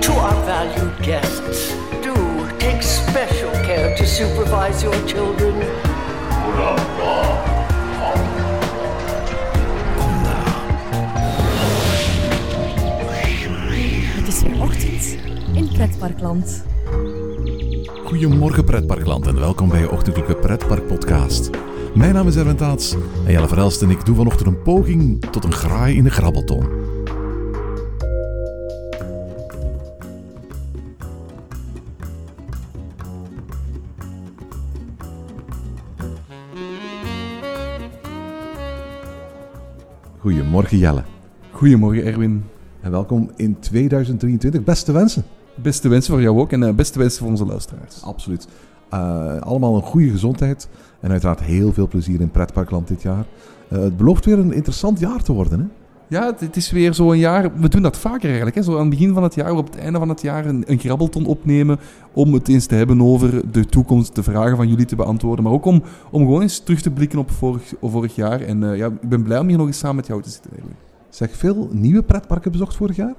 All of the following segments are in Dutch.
To our valued guests, do take special care to supervise your children. Het is weer ochtend in Pretparkland. Goedemorgen pretparkland en welkom bij je ochtendelijke pretparkpodcast. Mijn naam is Erwin Taats en Jelle Verelst en ik doen vanochtend een poging tot een graai in de grabbelton. Goedemorgen Jelle Goedemorgen Erwin. en welkom in 2023. Beste wensen. Beste wensen voor jou ook en eh, beste wensen voor onze luisteraars. Absoluut. Eh, allemaal een goede gezondheid en uiteraard heel veel plezier in pretparkland dit jaar. Eh, het belooft weer een interessant jaar te worden. Hè? Ja, het, is weer zo'n jaar. We doen dat vaker eigenlijk. Hè? Zo aan het begin van het jaar, op het einde van het jaar, een, grabbelton opnemen. Om het eens te hebben over de toekomst, de vragen van jullie te beantwoorden. Maar ook om, om gewoon eens terug te blikken op vorig, vorig jaar. En eh, ja, ik ben blij om hier nog eens samen met jou te zitten. Zeg, veel nieuwe pretparken bezocht vorig jaar?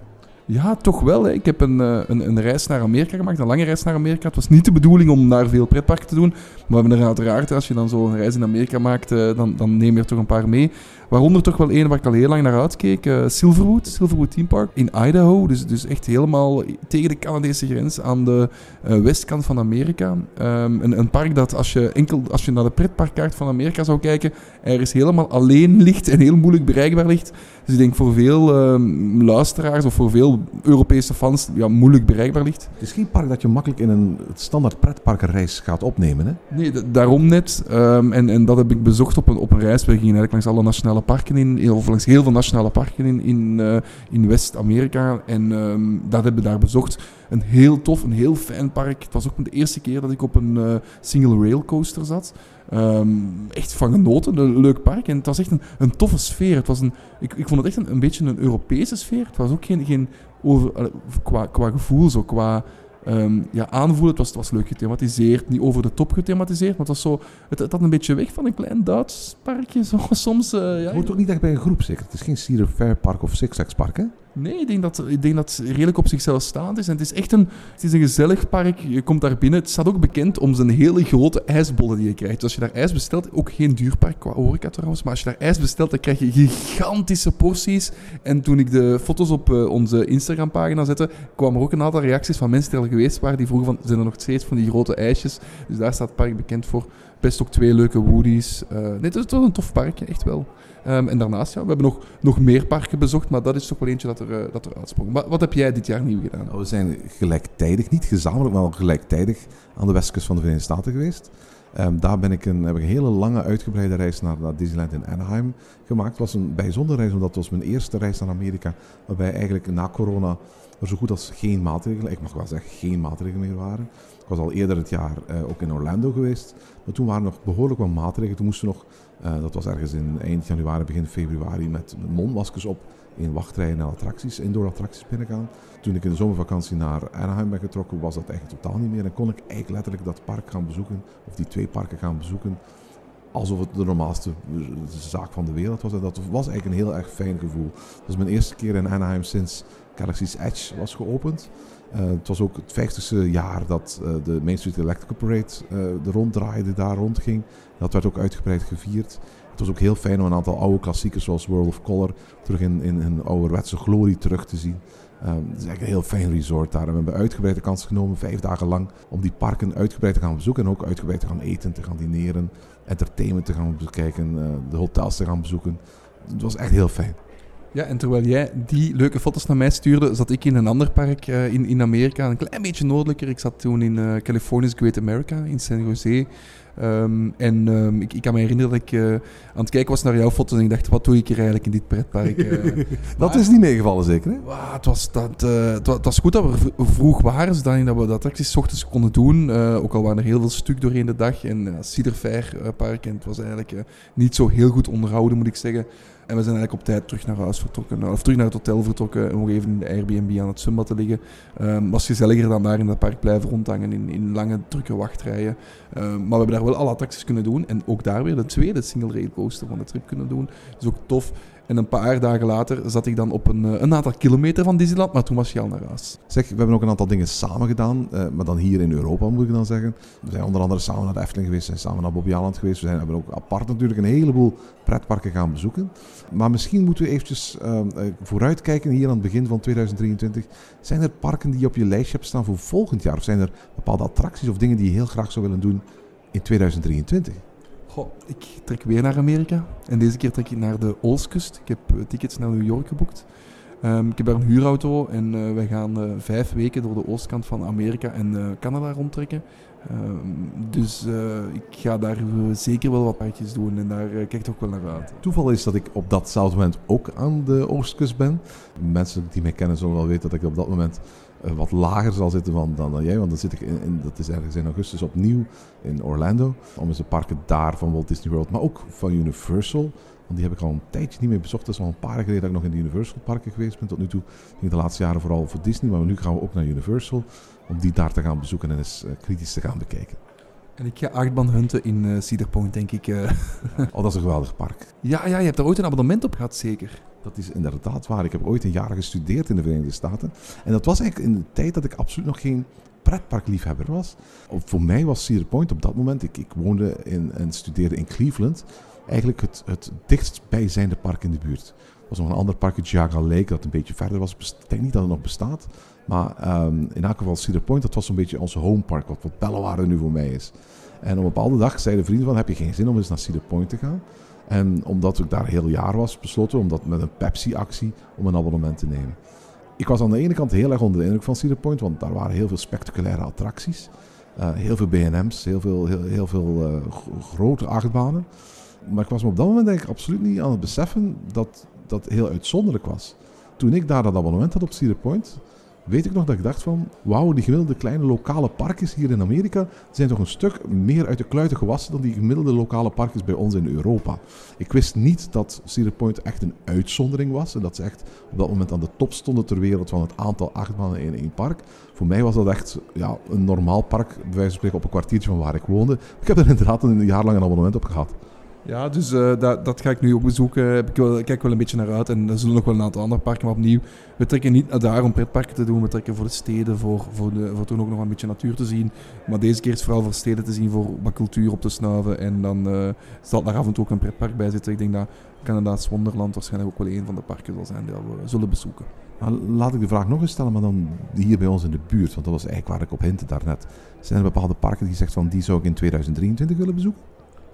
Ja, toch wel. Hè. Ik heb een, eh, een, een reis naar Amerika gemaakt, een lange reis naar Amerika. Het was niet de bedoeling om daar veel pretparken te doen. Maar we er uiteraard, als je dan zo'n reis in Amerika maakt, eh, dan, dan neem je er toch een paar mee. Waaronder toch wel één waar ik al heel lang naar uitkeek. eh, Silverwood, Silverwood Theme Park in Idaho. Dus, dus echt helemaal tegen de Canadese grens aan de westkant van Amerika. Ehm, een, een park dat als je, enkel, als je naar de pretparkkaart van Amerika zou kijken, ergens helemaal alleen ligt en heel moeilijk bereikbaar ligt. Dus ik denk voor veel ehm, luisteraars of voor veel Europese fans ja, moeilijk bereikbaar ligt. Het is geen park dat je makkelijk in een standaard pretparkenreis gaat opnemen. Hè? Nee, daarom net. Ehm, en, en dat heb ik bezocht op een, op een reis. We gingen eigenlijk langs alle nationale parken in, of langs heel veel nationale parken in, in, eh, in West-Amerika. En ehm, dat hebben we daar bezocht. Een heel tof, een heel fijn park. Het was ook de eerste keer dat ik op een eh, single rail coaster zat. Ehm, echt van genoten, een leuk park. En het was echt een, een toffe sfeer. Het was een, ik, ik vond het echt een, een beetje een Europese sfeer. Het was ook geen, geen over, qua, qua gevoel, zo qua ehm, ja, aanvoelen. Het was, het was leuk gethematiseerd, niet over de top gethematiseerd, maar het was zo, het, het had een beetje weg van een klein Duits parkje. Zo, soms, eh, ja, Het hoort ook niet echt bij een groep zeker. Het is geen Cedar Fair Park of Six Flags Park. Hè? Nee, ik denk, dat, ik denk dat het redelijk op zichzelf staand is. En het is echt een, het is een gezellig park. Je komt daar binnen. Het staat ook bekend om zijn hele grote ijsbollen die je krijgt. Dus als je daar ijs bestelt, ook geen duur park qua horeca trouwens, maar als je daar ijs bestelt, dan krijg je gigantische porties. En toen ik de foto's op eh, onze Instagram-pagina zette, kwamen er ook een aantal reacties van mensen die er geweest waren. Die vroegen van, zijn er nog steeds van die grote ijsjes? Dus daar staat het park bekend voor. Best ook twee leuke woodies. Eh, nee, het is een tof parkje, echt wel. Ehm, en daarnaast, ja, we hebben nog, nog meer parken bezocht, maar dat is toch wel eentje dat er, eh, dat er uitsprong. Maar wat heb jij dit jaar nieuw gedaan? Nou, we zijn gelijktijdig, niet gezamenlijk, maar wel gelijktijdig aan de westkust van de Verenigde Staten geweest. Ehm, daar ben ik een, heb ik een hele lange uitgebreide reis naar, Disneyland in Anaheim gemaakt. Het was een bijzondere reis, omdat het was mijn eerste reis naar Amerika. Waarbij eigenlijk na corona er zo goed als geen maatregelen, ik mag wel zeggen geen maatregelen meer waren. Ik was al eerder het jaar eh, ook in Orlando geweest. Maar toen waren er nog behoorlijk wat maatregelen. Toen moesten nog, eh, dat was ergens in eind januari, begin februari, met mondmaskers op in wachtrijen naar attracties, indoor attracties binnengaan. Toen ik in de zomervakantie naar Anaheim ben getrokken, was dat eigenlijk totaal niet meer. En kon ik eigenlijk letterlijk dat park gaan bezoeken, of die twee parken gaan bezoeken, alsof het de normaalste zaak van de wereld was. En dat was eigenlijk een heel erg fijn gevoel. Dat is mijn eerste keer in Anaheim sinds Galaxy's Edge was geopend. Uh, het was ook het 50ste jaar dat uh, de Main Street Electrical Parade er ronddraaide, daar rondging. Dat werd ook uitgebreid gevierd. Het was ook heel fijn om een aantal oude klassiekers zoals World of Color terug in, in hun ouderwetse glorie terug te zien. Het is eigenlijk een heel fijn resort daar. We hebben uitgebreid de kans genomen, vijf dagen lang, om die parken uitgebreid te gaan bezoeken. En ook uitgebreid te gaan eten, te gaan dineren, entertainment te gaan bekijken, de hotels te gaan bezoeken. Het was echt heel fijn. Ja, en terwijl jij die leuke foto's naar mij stuurde, zat ik in een ander park uh, in, in Amerika, een klein beetje noordelijker. Ik zat toen in uh, California's Great America, in San Jose. Um, en um, ik, ik, kan me herinneren dat ik uh, aan het kijken was naar jouw foto's en ik dacht, wat doe ik hier eigenlijk in dit pretpark? dat is niet meegevallen zeker, hè? Wow, het, was, dat, het, was, het, was, goed dat we vroeg waren, zodat dat we de attracties 's ochtends konden doen. ook al waren er heel veel stuk doorheen de dag. En uh, Cedar Fair park, en het was eigenlijk niet zo heel goed onderhouden, moet ik zeggen. En we zijn eigenlijk op tijd terug naar huis vertrokken. Of terug naar het hotel vertrokken. Om even in de Airbnb aan het zwembad te liggen. Um, was gezelliger dan daar in dat park blijven rondhangen. In, in lange, drukke wachtrijen. Um, maar we hebben daar wel alle attracties kunnen doen. En ook daar weer de tweede single rail coaster van de trip kunnen doen. Dus ook tof. En een paar dagen later zat ik dan op een, eh, een aantal kilometer van Disneyland, maar toen was je al naar huis. Zeg, we hebben ook een aantal dingen samen gedaan, eh, maar dan hier in Europa moet ik dan zeggen. We zijn onder andere samen naar de Efteling geweest, zijn samen naar Bobby Aland geweest. We zijn, hebben ook apart natuurlijk een heleboel pretparken gaan bezoeken. Maar misschien moeten we eventjes uh, vooruitkijken hier aan het begin van 2023. Zijn er parken die je op je lijstje hebt staan voor volgend jaar? Of zijn er bepaalde attracties of dingen die je heel graag zou willen doen in 2023? Ik trek weer naar Amerika. En deze keer trek ik naar de Oostkust. Ik heb eh, tickets naar New York geboekt. Um, ik heb daar een huurauto en uh, wij gaan uh, vijf weken door de oostkant van Amerika en Canada rondtrekken. Um, dus ik ga daar zeker wel wat partjes doen en daar kijk ik ook wel naar uit. Toeval is dat ik op datzelfde moment ook aan de oostkust ben. Mensen die mij kennen zullen wel weten dat ik op dat moment wat lager zal zitten dan, dan jij. Want dan zit ik in, dat is ergens in augustus opnieuw in Orlando. Om eens de parken daar van Walt Disney World, maar ook van Universal. Want die heb ik al een tijdje niet meer bezocht. Dat is al een paar jaar geleden dat ik nog in de Universal parken geweest ben. Tot nu toe ging de laatste jaren vooral voor Disney. Maar nu gaan we ook naar Universal. Om die daar te gaan bezoeken en eens uh, kritisch te gaan bekijken. En ik ga achtbaan hunten in uh, Cedar Point, denk ik. Uh. oh, dat is een geweldig park. Ja, ja, je hebt er ooit een abonnement op gehad, zeker. Dat is inderdaad waar. Ik heb ooit een jaar gestudeerd in de Verenigde Staten. En dat was eigenlijk in de tijd dat ik absoluut nog geen pretparkliefhebber was. Voor mij was Cedar Point op dat moment, ik, ik woonde in, en studeerde in Cleveland, eigenlijk het, het dichtstbijzijnde park in de buurt. Was nog een ander park, Jaga Lake, dat een beetje verder was. Ik denk niet dat het nog bestaat. Maar um, in elk geval Cedar Point, dat was zo'n beetje onze homepark, wat, wat Bellewaarde nu voor mij is. En op een bepaalde dag zeiden vrienden van, heb je geen zin om eens naar Cedar Point te gaan? En omdat ik daar een heel jaar was, besloten om dat met een Pepsi-actie om een abonnement te nemen. Ik was aan de ene kant heel erg onder de indruk van Cedar Point, want daar waren heel veel spectaculaire attracties. Uh, heel veel BM's, heel veel, heel, heel veel uh, grote achtbanen. Maar ik was me op dat moment denk ik absoluut niet aan het beseffen dat dat heel uitzonderlijk was. Toen ik daar dat abonnement had op Cedar Point, weet ik nog dat ik dacht van, wauw, die gemiddelde kleine lokale parkjes hier in Amerika zijn toch een stuk meer uit de kluiten gewassen dan die gemiddelde lokale parkjes bij ons in Europa. Ik wist niet dat Cedar Point echt een uitzondering was en dat ze echt op dat moment aan de top stonden ter wereld van het aantal achtbanen in één park. Voor mij was dat echt ja, een normaal park, bij wijze van spreken op een kwartiertje van waar ik woonde. Ik heb er inderdaad een jaar lang een abonnement op gehad. Ja, dus uh, dat, dat ga ik nu ook bezoeken. Ik kijk wel een beetje naar uit. En er zullen nog wel een aantal andere parken. Maar opnieuw, we trekken niet naar daar om pretparken te doen. We trekken voor de steden, voor, voor, de, voor toen ook nog een beetje natuur te zien. Maar deze keer is het vooral voor steden te zien, voor wat cultuur op te snuiven. En dan uh, zal daar af en toe ook een pretpark bij zitten. Ik denk dat Canada's Wonderland waarschijnlijk ook wel een van de parken zal zijn die we zullen bezoeken. Maar laat ik de vraag nog eens stellen, maar dan hier bij ons in de buurt. Want dat was eigenlijk waar ik op hintte daarnet. Zijn er bepaalde parken die zegt van die zou ik in 2023 willen bezoeken?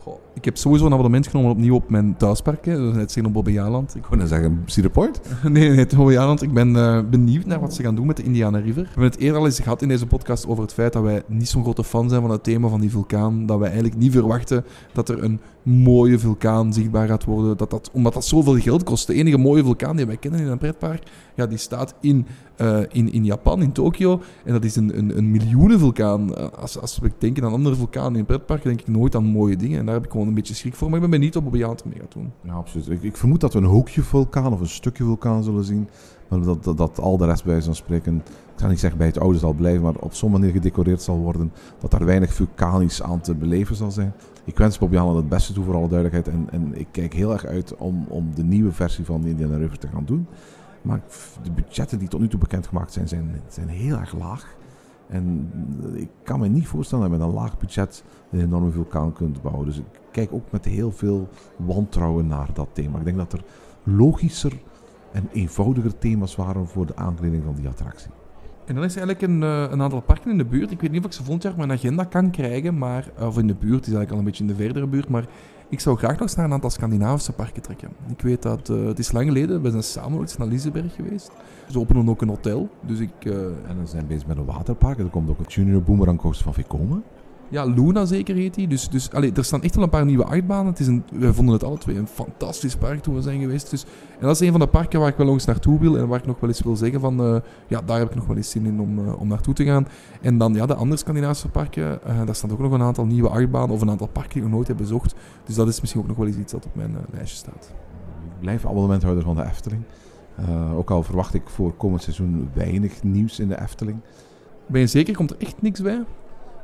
Goh, ik heb sowieso een abonnement genomen opnieuw op mijn thuispark. Hè. Dat is net op Bobbejaanland. Ik wou net zeggen, Cedar Point? nee, nee, het Bobbejaanland. Ik ben uh, benieuwd naar wat ze gaan doen met de Indiana River. We hebben het eerder al eens gehad in deze podcast over het feit dat wij niet zo'n grote fan zijn van het thema van die vulkaan. Dat wij eigenlijk niet verwachten dat er een mooie vulkaan zichtbaar gaat worden. Dat dat, omdat dat zoveel geld kost. De enige mooie vulkaan die wij kennen in een pretpark, ja, die staat in, uh, in, in Japan, in Tokio. En dat is een, een, een miljoenenvulkaan. Uh, als, als we denken aan andere vulkanen in een pretpark, denk ik nooit aan mooie dingen. En daar heb ik gewoon een beetje schrik voor. Maar ik ben benieuwd op Bobbejaanland mee gaat doen. Ja, absoluut. Ik, ik, vermoed dat we een hoekje vulkaan of een stukje vulkaan zullen zien. Maar dat, dat, dat al de rest bij zo'n spreken, ik ga niet zeggen bij het oude zal blijven, maar op zo'n manier gedecoreerd zal worden dat daar weinig vulkanisch aan te beleven zal zijn. Ik wens Bob Jan het beste toe voor alle duidelijkheid. En, en ik kijk heel erg uit om, om de nieuwe versie van Indiana River te gaan doen. Maar de budgetten die tot nu toe bekendgemaakt zijn, zijn, zijn heel erg laag. En ik kan me niet voorstellen dat je met een laag budget een enorme vulkaan kunt bouwen. Dus ik kijk ook met heel veel wantrouwen naar dat thema. Ik denk dat er logischer en eenvoudiger thema's waren voor de aankleding van die attractie. En dan is eigenlijk een, uh, een, aantal parken in de buurt. Ik weet niet of ik ze volgend jaar op mijn agenda kan krijgen, maar, of in de buurt, die is eigenlijk al een beetje in de verdere buurt. Maar ik zou graag nog eens naar een aantal Scandinavische parken trekken. Ik weet dat, uh, het is lang geleden, we zijn samen naar Liseberg geweest. Ze openen ook een hotel, dus ik... En we zijn bezig met een waterpark. Er komt ook een Junior Boomerang van Vekoma. Ja, Luna zeker heet hij. Dus, dus allee, er staan echt wel een paar nieuwe achtbanen. Het is een, wij vonden het alle twee een fantastisch park toen we zijn geweest. Dus, en dat is een van de parken waar ik wel eens naartoe wil. En waar ik nog wel eens wil zeggen van... Uh, ja, daar heb ik nog wel eens zin in om, uh, om naartoe te gaan. En dan ja, de andere Scandinavische parken. Uh, daar staan ook nog een aantal nieuwe achtbanen. Of een aantal parken die ik nog nooit heb bezocht. Dus dat is misschien ook nog wel eens iets dat op mijn lijstje staat. Ik blijf abonnementhouder van de Efteling. ook al verwacht ik voor komend seizoen weinig nieuws in de Efteling. Ben je zeker? Komt er echt niks bij?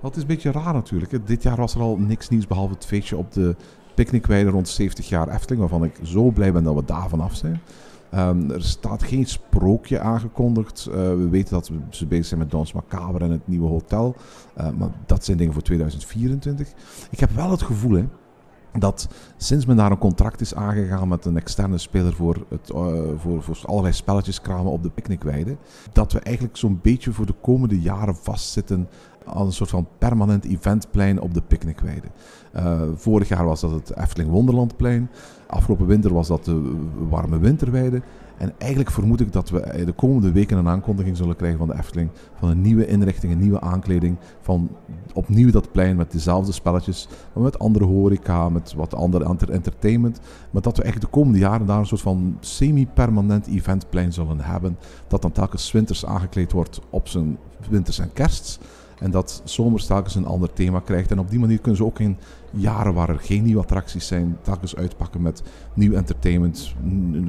Dat is een beetje raar natuurlijk. Dit jaar was er al niks nieuws behalve het feestje op de picknickweide rond 70 jaar Efteling, waarvan ik zo blij ben dat we daar vanaf zijn. Ehm, er staat geen sprookje aangekondigd. Uh, we weten dat ze bezig zijn met Dans Macabre en het nieuwe hotel. Uh, maar dat zijn dingen voor 2024. Ik heb wel het gevoel hè, dat sinds men daar een contract is aangegaan met een externe speler voor, het, uh, voor, voor allerlei spelletjes kramen op de picknickweide, dat we eigenlijk zo'n beetje voor de komende jaren vastzitten aan een soort van permanent eventplein op de picknickweide. Uh, vorig jaar was dat het Efteling Wonderlandplein. Afgelopen winter was dat de warme winterweide. En eigenlijk vermoed ik dat we de komende weken een aankondiging zullen krijgen van de Efteling. Van een nieuwe inrichting, een nieuwe aankleding. Van opnieuw dat plein met dezelfde spelletjes. Maar met andere horeca, met wat andere entertainment. Maar dat we eigenlijk de komende jaren daar een soort van semi-permanent eventplein zullen hebben. Dat dan telkens winters aangekleed wordt op zijn winters en kersts. En dat zomers telkens een ander thema krijgt. En op die manier kunnen ze ook in jaren waar er geen nieuwe attracties zijn, telkens uitpakken met nieuw entertainment,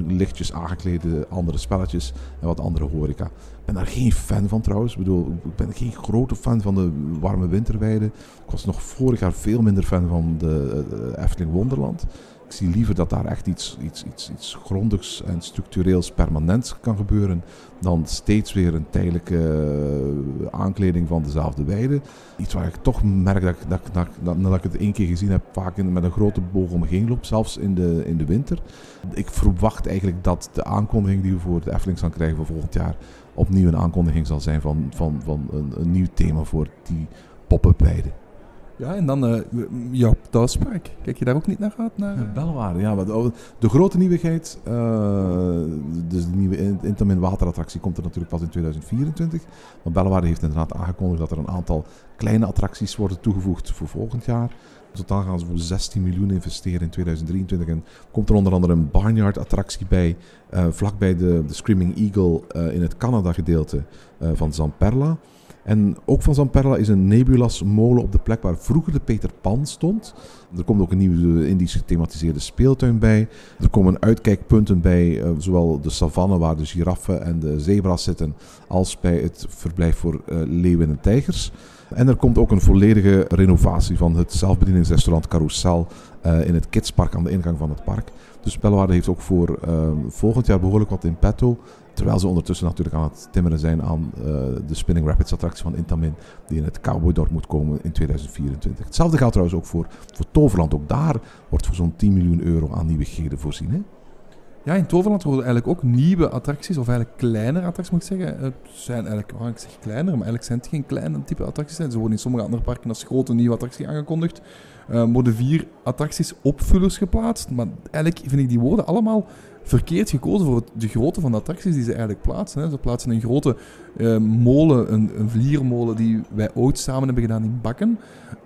lichtjes aangeklede andere spelletjes en wat andere horeca. Ik ben daar geen fan van trouwens. Ik bedoel, ik ben geen grote fan van de warme winterweide. Ik was nog vorig jaar veel minder fan van de Efteling Wonderland. Ik zie liever dat daar echt iets, iets, iets, iets grondigs en structureels permanents kan gebeuren. Dan steeds weer een tijdelijke uh, aankleding van dezelfde weide. Iets waar ik toch merk dat, dat, dat, dat nadat ik het één keer gezien heb, vaak in, met een grote boog omheen loop. Zelfs in de, in de winter. Ik verwacht eigenlijk dat de aankondiging die we voor de Efteling gaan krijgen voor volgend jaar. opnieuw een aankondiging zal zijn van, van, van een, een nieuw thema voor die pop-up weide. Ja, en dan uh, jouw thuispark. Kijk je daar ook niet naar uit? Naar... Ja, Belwaarde, ja. Wat, de grote nieuwigheid, uh, dus de nieuwe Intamin waterattractie komt er natuurlijk pas in 2024. Maar Belwaarde heeft inderdaad aangekondigd dat er een aantal kleine attracties worden toegevoegd voor volgend jaar. Totaal gaan ze voor 16 miljoen investeren in 2023. En komt er onder andere een barnyard-attractie bij, vlakbij de, de Screaming Eagle in het Canada-gedeelte van Zamperla. En ook van Zamperla is een Nebulas molen op de plek waar vroeger de Peter Pan stond. Er komt ook een nieuwe Indisch gethematiseerde speeltuin bij. Er komen uitkijkpunten bij, uh, zowel de savanne waar de giraffen en de zebra's zitten, als bij het verblijf voor uh, leeuwen en tijgers. En er komt ook een volledige renovatie van het zelfbedieningsrestaurant Carousel in het Kidspark aan de ingang van het park. Dus Bellewaarde heeft ook voor volgend jaar behoorlijk wat in petto. Terwijl ze ondertussen natuurlijk aan het timmeren zijn aan uh, de Spinning Rapids attractie van Intamin. Die in het Cowboydorp moet komen in 2024. Hetzelfde geldt trouwens ook voor, voor Toverland. Ook daar wordt voor zo'n 10 miljoen euro aan nieuwigheden voorzien. Hè? Ja, in Toverland worden eigenlijk ook nieuwe attracties, of eigenlijk kleinere attracties moet ik zeggen. Het zijn eigenlijk, oh, ik zeg kleiner, maar eigenlijk zijn het geen kleine type attracties. Ze worden in sommige andere parken als grote nieuwe attractie aangekondigd. Uh, worden vier attracties opvullers geplaatst. Maar eigenlijk vind ik die woorden allemaal verkeerd gekozen voor de grootte van de attracties die ze eigenlijk plaatsen. Hè. Ze plaatsen een grote uh, molen, een, een vliermolen die wij ooit samen hebben gedaan in Bakken.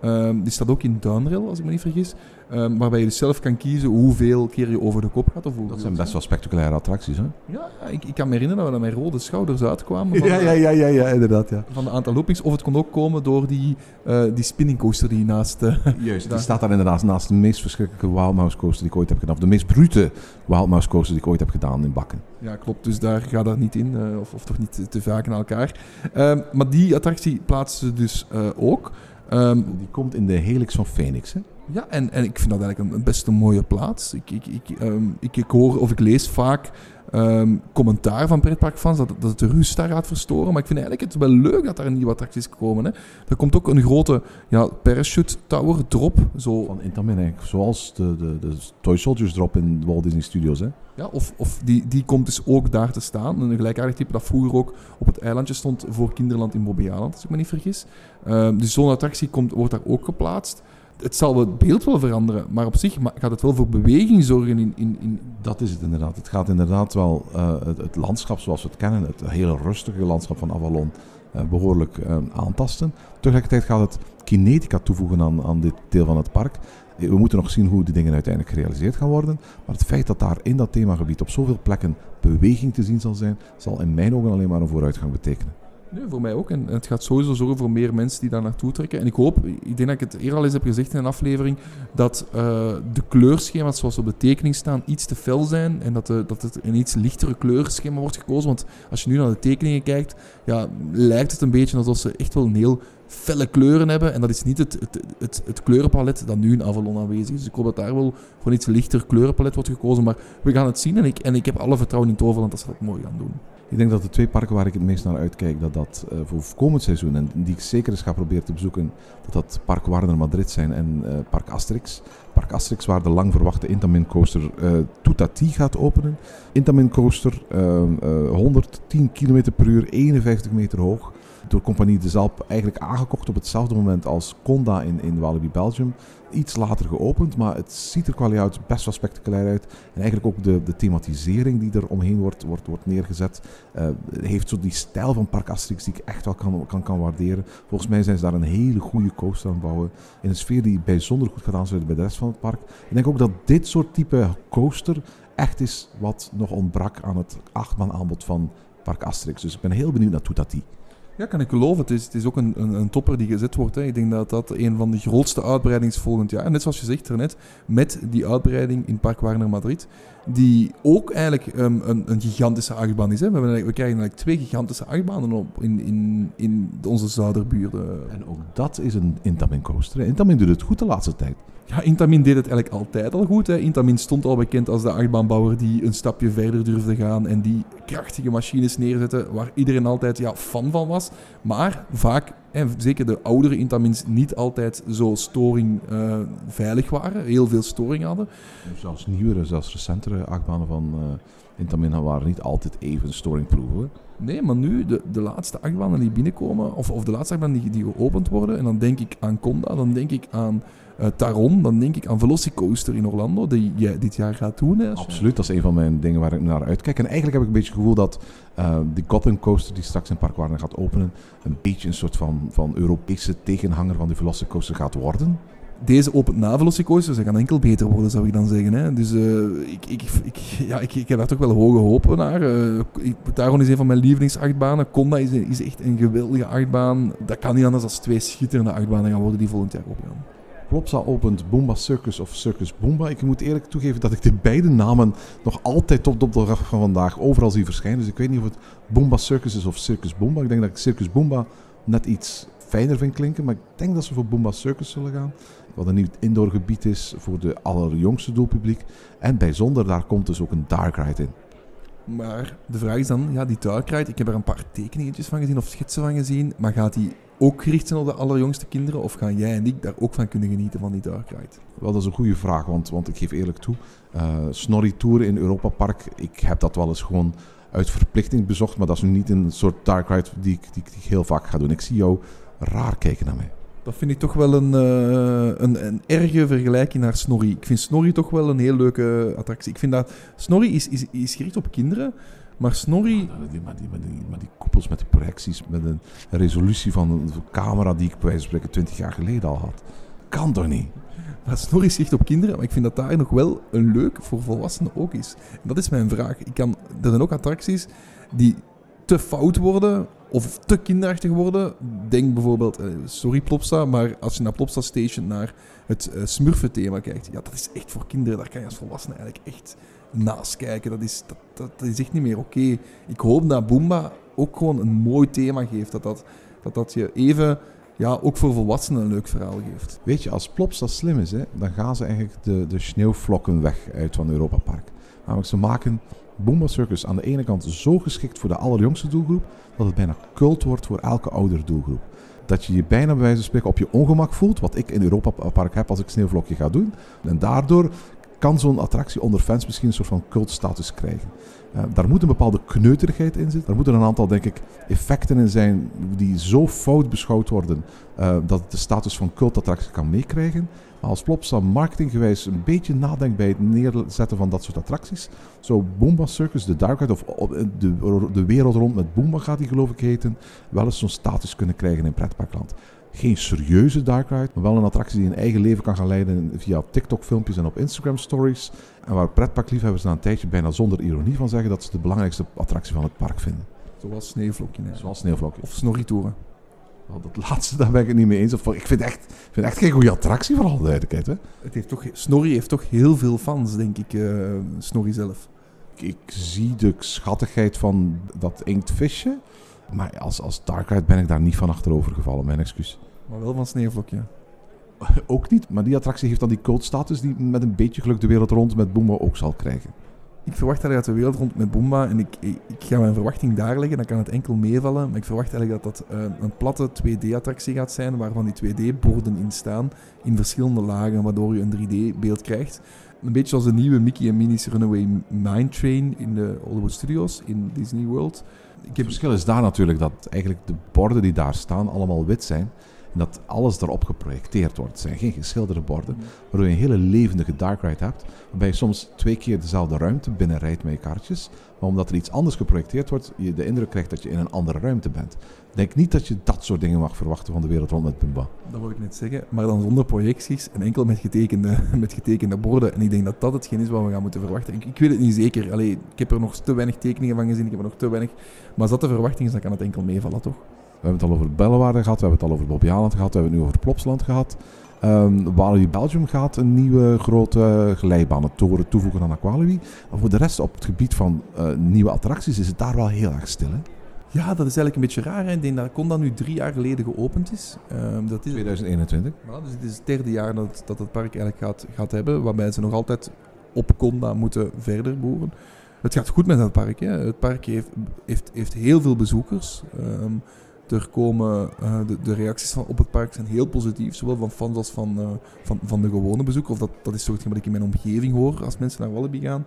Uh, die staat ook in Duinrail, als ik me niet vergis. Uh, waarbij je dus zelf kan kiezen hoeveel keer je over de kop gaat. Of dat zijn best wel spectaculaire attracties, hè? Ja, ik, ik kan me herinneren dat we met rode schouders uitkwamen. Van ja, ja, ja, ja, ja, inderdaad, ja. Van een aantal loopings. Of het kon ook komen door die, uh, die spinning coaster die naast... Juist, die staat daar inderdaad naast de meest verschrikkelijke Wild Mouse coaster die ik ooit heb gedaan. Of de meest brute Wild Mouse coaster die ik ooit heb gedaan in Bakken. Ja, klopt. Dus daar gaat dat niet in. of, of toch niet te vaak naar elkaar. Ehm, maar die attractie plaatsen ze dus ook. Um, die komt in de helix van Phoenix, hè? Ja, en, en ik vind dat eigenlijk een best een mooie plaats. Ik, ik, ik, um, ik, ik hoor of ik lees vaak um, commentaar van pretparkfans dat, dat het de rust daar gaat verstoren. Maar ik vind eigenlijk het wel leuk dat er nieuwe attracties komen. Hè. Er komt ook een grote ja, parachute tower drop. Zo. Van Intamin eigenlijk. Zoals de, de, de Toy Soldiers drop in Walt Disney Studios. Hè? Ja, of, of die, die komt dus ook daar te staan. Een gelijkaardig type dat vroeger ook op het eilandje stond voor Kinderland in Bobbejaanland, als ik me niet vergis. Um, dus zo'n attractie komt, wordt daar ook geplaatst het zal het beeld wel veranderen, maar op zich gaat het wel voor beweging zorgen. In, in, in... Dat is het inderdaad. Het gaat inderdaad wel uh, het, landschap zoals we het kennen, het hele rustige landschap van Avalon, uh, behoorlijk uh, aantasten. Tegelijkertijd gaat het kinetica toevoegen aan, aan dit deel van het park. We moeten nog zien hoe die dingen uiteindelijk gerealiseerd gaan worden. Maar het feit dat daar in dat themagebied op zoveel plekken beweging te zien zal zijn, zal in mijn ogen alleen maar een vooruitgang betekenen. Nee, voor mij ook. En het gaat sowieso zorgen voor meer mensen die daar naartoe trekken. En ik hoop, ik denk dat ik het eerder al eens heb gezegd in een aflevering, dat uh, de kleurschema's zoals op de tekening staan iets te fel zijn en dat, de, dat het een iets lichtere kleurschema wordt gekozen. Want als je nu naar de tekeningen kijkt, ja, lijkt het een beetje alsof ze echt wel een heel felle kleuren hebben. En dat is niet het, het, het, kleurenpalet dat nu in Avalon aanwezig is. Dus ik hoop dat daar wel voor iets lichter kleurenpalet wordt gekozen. Maar we gaan het zien en ik, en ik heb alle vertrouwen in Toverland dat ze dat mooi gaan doen. Ik denk dat de twee parken waar ik het meest naar uitkijk, dat dat uh, voor komend seizoen, en die ik zeker eens ga proberen te bezoeken, dat dat Park Warner Madrid zijn en uh, Park Asterix. Park Asterix, waar de lang verwachte Intamin Coaster uh, Tutati gaat openen. Intamin Coaster, 110 km per uur, 51 meter hoog door Compagnie de Zalp eigenlijk aangekocht op hetzelfde moment als Conda in, in Walibi Belgium. Iets later geopend, maar het ziet er qua best wel spectaculair uit. En eigenlijk ook de, de thematisering die er omheen wordt, wordt, wordt neergezet, uh, heeft zo die stijl van Park Asterix die ik echt wel kan, kan, kan waarderen. Volgens mij zijn ze daar een hele goede coaster aan bouwen. In een sfeer die bijzonder goed gaat aansluiten bij de rest van het park. Ik denk ook dat dit soort type coaster echt is wat nog ontbrak aan het achtman aanbod van Park Asterix. Dus ik ben heel benieuwd naar Toetati. Ja, kan ik geloven. Het is, het is ook een, een, een topper die gezet wordt. Hè. Ik denk dat dat een van de grootste uitbreidings volgend jaar. En net zoals je zegt net, met die uitbreiding in Park Warner Madrid, die ook eigenlijk um, een, een, gigantische achtbaan is. Hè. We, we, krijgen eigenlijk twee gigantische achtbanen op in, in, in onze zuiderburen. En ook dat is een Intamin coaster. Intamin doet het goed de laatste tijd. Ja, Intamin deed het eigenlijk altijd al goed. Hè. Intamin stond al bekend als de achtbaanbouwer die een stapje verder durfde gaan en die krachtige machines neerzette waar iedereen altijd ja, fan van was. Maar vaak, en zeker de oudere Intamins, niet altijd zo storingveilig uh, veilig waren. Heel veel storing hadden. Zelfs nieuwere, zelfs recentere achtbanen van uh, Intamin waren niet altijd even storingproof. Nee, maar nu, de, de laatste achtbanen die binnenkomen, of, of de laatste achtbanen die, die geopend worden, en dan denk ik aan Conda, dan denk ik aan uh, Taron, dan denk ik aan Velocicoaster in Orlando, die jij dit jaar gaat doen. Hè, Absoluut, dat is een van mijn dingen waar ik naar uitkijk. En eigenlijk heb ik een beetje het gevoel dat uh, die Gotham Coaster die straks in Park Warner gaat openen, een beetje een soort van, van Europese tegenhanger van die Velocicoaster gaat worden deze opent na Velocicoaster, ze gaan enkel beter worden, zou ik dan zeggen. Hè. Dus uh, ik, ik, ik, ja, ik, ik heb daar toch wel hoge hopen naar. Taron is een van mijn lievelingsachtbanen. Conda is, is echt een geweldige achtbaan. Dat kan niet anders dan twee schitterende achtbanen gaan worden die volgend jaar opgaan. Plopsa opent Boomba Circus of Circus Boomba. Ik moet eerlijk toegeven dat ik de beide namen nog altijd op de dag van vandaag overal zie verschijnen. Dus ik weet niet of het Boomba Circus is of Circus Boomba. Ik denk dat ik Circus Boomba net iets fijner vind klinken. Maar ik denk dat ze voor Boomba Circus zullen gaan. Wat een nieuw indoorgebied is voor de allerjongste doelpubliek. En bijzonder, daar komt dus ook een dark ride in. Maar de vraag is dan, ja, die dark ride, ik heb er een paar tekeningetjes van gezien of schetsen van gezien. Maar gaat die ook gericht zijn op de allerjongste kinderen? Of gaan jij en ik daar ook van kunnen genieten van die dark ride? Wel, dat is een goede vraag, want, want ik geef eerlijk toe. Uh, Snorri Tour in Europa Park, ik heb dat wel eens gewoon uit verplichting bezocht. Maar dat is nu niet een soort dark ride die ik, die, die ik heel vaak ga doen. Ik zie jou raar kijken naar mij. Dat vind ik toch wel een, uh, een, een erge vergelijking naar Snorri. Ik vind Snorri toch wel een heel leuke attractie. Ik vind dat Snorri is, is, is gericht op kinderen, maar Snorri... Maar die, maar, die, maar, die, maar die koepels met die projecties, met een resolutie van een camera die ik bij wijze van spreken 20 jaar geleden al had. Kan toch niet? Maar Snorri is gericht op kinderen, maar ik vind dat daar nog wel een leuk voor volwassenen ook is. En dat is mijn vraag. Ik kan, er zijn ook attracties die te fout worden of te kinderachtig worden. Denk bijvoorbeeld, uh, sorry Plopsa, maar als je naar Plopsa Station naar het uh, Smurfen-thema kijkt, ja, dat is echt voor kinderen. Daar kan je als volwassene eigenlijk echt naast kijken. Dat is, dat, dat, is echt niet meer oké. Ik hoop dat Boomba ook gewoon een mooi thema geeft. Dat dat, dat, dat je even, ja, ook voor volwassenen een leuk verhaal geeft. Weet je, als Plopsa slim is, hè, dan gaan ze eigenlijk de, de sneeuwvlokken weg uit van Europa Park. Namelijk, ze maken Boomba Circus aan de ene kant zo geschikt voor de allerjongste doelgroep, dat het bijna cult wordt voor elke oudere doelgroep. Dat je je bijna bij wijze van spreken op je ongemak voelt, wat ik in Europa Park heb als ik sneeuwvlokje ga doen. En daardoor kan zo'n attractie onder fans misschien een soort van cultstatus krijgen. Uh, daar moet een bepaalde kneuterigheid in zitten. Daar moeten een aantal, denk ik, effecten in zijn die zo fout beschouwd worden uh, dat het de status van cultattractie kan meekrijgen als Plopsa marketinggewijs een beetje nadenkt bij het neerzetten van dat soort attracties, zou Boomba Circus, de Dark Ride, of de, de wereld rond met Boomba gaat die geloof ik heten, wel eens zo'n status kunnen krijgen in pretparkland. Geen serieuze Dark Ride, maar wel een attractie die een eigen leven kan gaan leiden via TikTok-filmpjes en op Instagram-stories. En waar pretparkliefhebbers na een tijdje bijna zonder ironie van zeggen dat ze de belangrijkste attractie van het park vinden Zoals Sneeuwvlokje. hè. Zoals Sneeuwvlokje. Of Snorritouren. Dat laatste, daar ben ik het niet mee eens. Of, ik vind echt, vind echt geen goede attractie, voor alle duidelijkheid. Hè. Het heeft toch, Snorri heeft toch heel veel fans, denk ik, eh Snorri zelf. Ik, ik zie de schattigheid van dat inktvisje. Maar als, als Dark Ride ben ik daar niet van achterover gevallen, mijn excuus. Maar wel van Sneeuwvlokje. Ook niet, maar die attractie heeft dan die code-status die met een beetje geluk de wereld rond met Boomba ook zal krijgen. Ik verwacht eigenlijk dat de wereld rond met Boomba, en ik, ga mijn verwachting daar leggen, dan kan het enkel meevallen. Maar ik verwacht eigenlijk dat dat eh, een platte 2D-attractie gaat zijn, waarvan die 2D-borden in staan, in verschillende lagen, waardoor je een 3D-beeld krijgt. Een beetje zoals de nieuwe Mickey en Minnie's Runaway Mine Train in de Hollywood Studios, in Disney World. Ik Het heb verschil is daar natuurlijk dat eigenlijk de borden die daar staan allemaal wit zijn. En dat alles erop geprojecteerd wordt. Het zijn geen geschilderde borden. Waardoor je een hele levendige dark ride hebt. Waarbij je soms twee keer dezelfde ruimte binnenrijdt met je kaartjes. Maar omdat er iets anders geprojecteerd wordt, je de indruk krijgt dat je in een andere ruimte bent. Denk niet dat je dat soort dingen mag verwachten van de wereld rond met Pumba. Dat wil ik net zeggen, maar dan zonder projecties en enkel met getekende, met getekende borden. En ik denk dat dat hetgeen is wat we gaan moeten verwachten. Ik, ik weet het niet zeker. Allee, ik heb er nog te weinig tekeningen van gezien, ik heb er nog te weinig. Maar als dat de verwachting is, dan kan het enkel meevallen, toch? We hebben het al over Bellewaarde gehad, we hebben het al over Bobby Aland gehad, we hebben het nu over Plopsland gehad. Ehm Walibi Belgium gaat een nieuwe grote glijbanentoren toevoegen aan Aqualibi. Maar voor de rest op het gebied van eh, nieuwe attracties is het daar wel heel erg stil. Hè? Ja, dat is eigenlijk een beetje raar. Hè? Ik denk dat Conda nu drie jaar geleden geopend is. Ehm, dat is 2021. Ja, dus het is het derde jaar dat, dat het park eigenlijk gaat, gaat hebben, waarbij ze nog altijd op Conda moeten verder boeren. Het gaat goed met het park. Hè. Het park heeft, heeft, heeft heel veel bezoekers. Ehm, er komen, eh, de, reacties van, op het park zijn heel positief, zowel van fans als van, eh, van, van de gewone bezoeker. Of dat, dat is hetgeen wat ik in mijn omgeving hoor als mensen naar Wallaby gaan.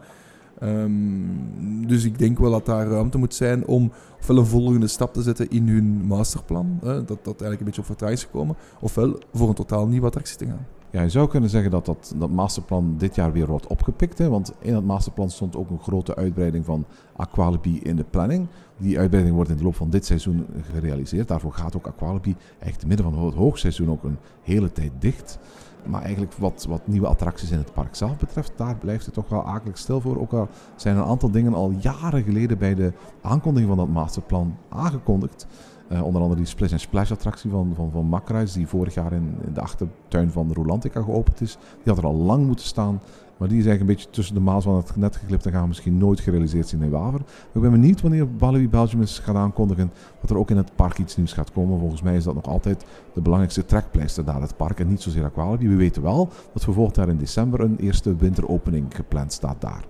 Ehm, dus ik denk wel dat daar ruimte moet zijn om ofwel een volgende stap te zetten in hun masterplan, dat dat eigenlijk een beetje op vertraging is gekomen, ofwel voor een totaal nieuwe attractie te gaan. Ja, je zou kunnen zeggen dat, dat dat masterplan dit jaar weer wordt opgepikt. Hè? Want in dat masterplan stond ook een grote uitbreiding van Aqualibi in de planning. Die uitbreiding wordt in de loop van dit seizoen gerealiseerd. Daarvoor gaat ook Aqualibi echt midden van het hoogseizoen ook een hele tijd dicht. Maar eigenlijk wat, wat nieuwe attracties in het park zelf betreft, daar blijft het toch wel akelig stil voor. Ook al zijn een aantal dingen al jaren geleden bij de aankondiging van dat masterplan aangekondigd. Eh, onder andere die Splish and Splash attractie van, van, van die vorig jaar in, de achtertuin van Rolantica geopend is. Die had er al lang moeten staan. Maar die is eigenlijk een beetje tussen de maas van het net geklipt en gaan we misschien nooit gerealiseerd zien in Waver. Maar ik ben benieuwd wanneer Walibi Belgium eens gaat aankondigen dat er ook in het park iets nieuws gaat komen. Volgens mij is dat nog altijd de belangrijkste trekpleister daar, het park en niet zozeer Aqualibi. We weten wel dat voor volgend jaar in december een eerste winteropening gepland staat daar.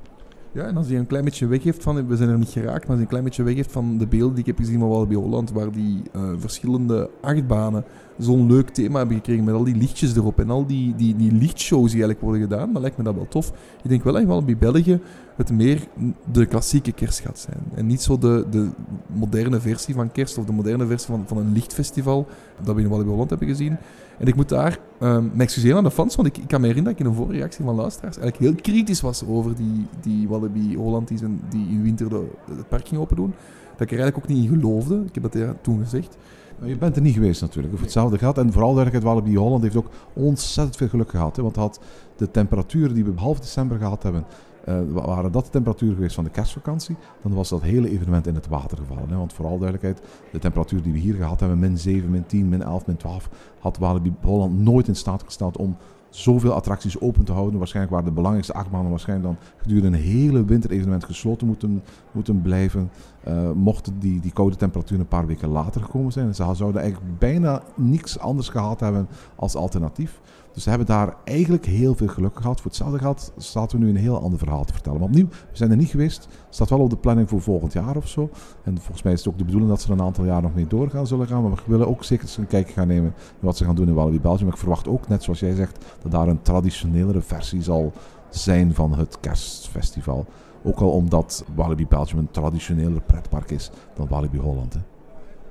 Ja, en als hij een klein beetje weggeeft van, we zijn er niet geraakt, maar als een klein beetje weggeeft van de beelden die ik heb gezien van Walibi Holland, waar die eh, verschillende achtbanen zo'n leuk thema hebben gekregen met al die lichtjes erop en al die, die, die lichtshows die eigenlijk worden gedaan, dan lijkt me dat wel tof. Ik denk wel dat Walibi België het meer de klassieke kerst gaat zijn. En niet zo de, de moderne versie van kerst of de moderne versie van, van een lichtfestival dat we in Walibi Holland hebben gezien. En ik moet daar ehm me excuseren aan de fans, want ik, ik kan me herinneren dat ik in een vorige reactie van luisteraars eigenlijk heel kritisch was over die, die Walibi Holland die, zijn, die in winter de, het park ging open doen. Dat ik er eigenlijk ook niet in geloofde. Ik heb dat ja, toen gezegd. Maar je bent er niet geweest natuurlijk. Voor hetzelfde geld. En vooral duidelijkheid, Walibi Holland heeft ook ontzettend veel geluk gehad. Hè? Want had de temperaturen die we half december gehad hebben, wa- waren dat de temperatuur geweest van de kerstvakantie, dan was dat hele evenement in het water gevallen. Hè? Want vooral duidelijkheid, de temperatuur die we hier gehad hebben, min 7, min 10, min 11, min 12, had Walibi Holland nooit in staat gesteld om zoveel attracties open te houden. Waarschijnlijk waren de belangrijkste achtbanen waarschijnlijk dan gedurende een hele winterevenement gesloten moeten, moeten blijven. Eh, mochten die, die koude temperaturen een paar weken later gekomen zijn. Ze zouden eigenlijk bijna niks anders gehad hebben als alternatief. Dus ze hebben daar eigenlijk heel veel geluk gehad. Voor hetzelfde geld staat we nu een heel ander verhaal te vertellen. Maar opnieuw, we zijn er niet geweest. staat wel op de planning voor volgend jaar of zo. En volgens mij is het ook de bedoeling dat ze er een aantal jaar nog mee doorgaan zullen gaan. Maar we willen ook zeker eens een kijkje gaan nemen wat ze gaan doen in Walibi Belgium. Maar ik verwacht ook, net zoals jij zegt, dat daar een traditionelere versie zal zijn van het kerstfestival. Ook al omdat Walibi Belgium een traditioneler pretpark is dan Walibi Holland.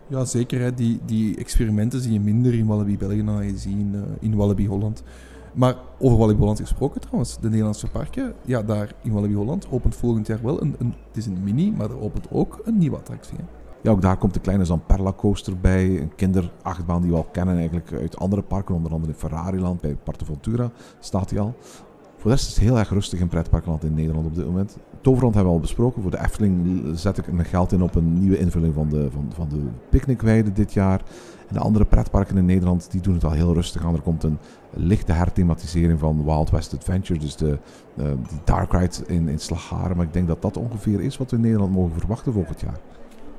Ja, zeker. Hè. Die, die experimenten zie je minder in Walibi België dan je ziet in, eh, in Walibi Holland. Maar over Walibi Holland gesproken trouwens, de Nederlandse parken, ja, daar in Walibi Holland opent volgend jaar wel een, een het is een mini, maar er opent ook een nieuwe attractie. Ja, ook daar komt de kleine Zamperla coaster bij. Een kinderachtbaan die we al kennen eigenlijk uit andere parken. Onder andere in Ferrariland, bij Portoventura staat hij al. Voor de rest is het heel erg rustig in pretparkland in Nederland op dit moment. Toverland hebben we al besproken. Voor de Efteling zet ik mijn geld in op een nieuwe invulling van de, van, van de picknickweide dit jaar. En de andere pretparken in Nederland die doen het al heel rustig aan. Er komt een lichte herthematisering van Wild West Adventure. Dus de, uh, die Dark Ride in, in Slagharen. Maar ik denk dat dat ongeveer is wat we in Nederland mogen verwachten volgend jaar.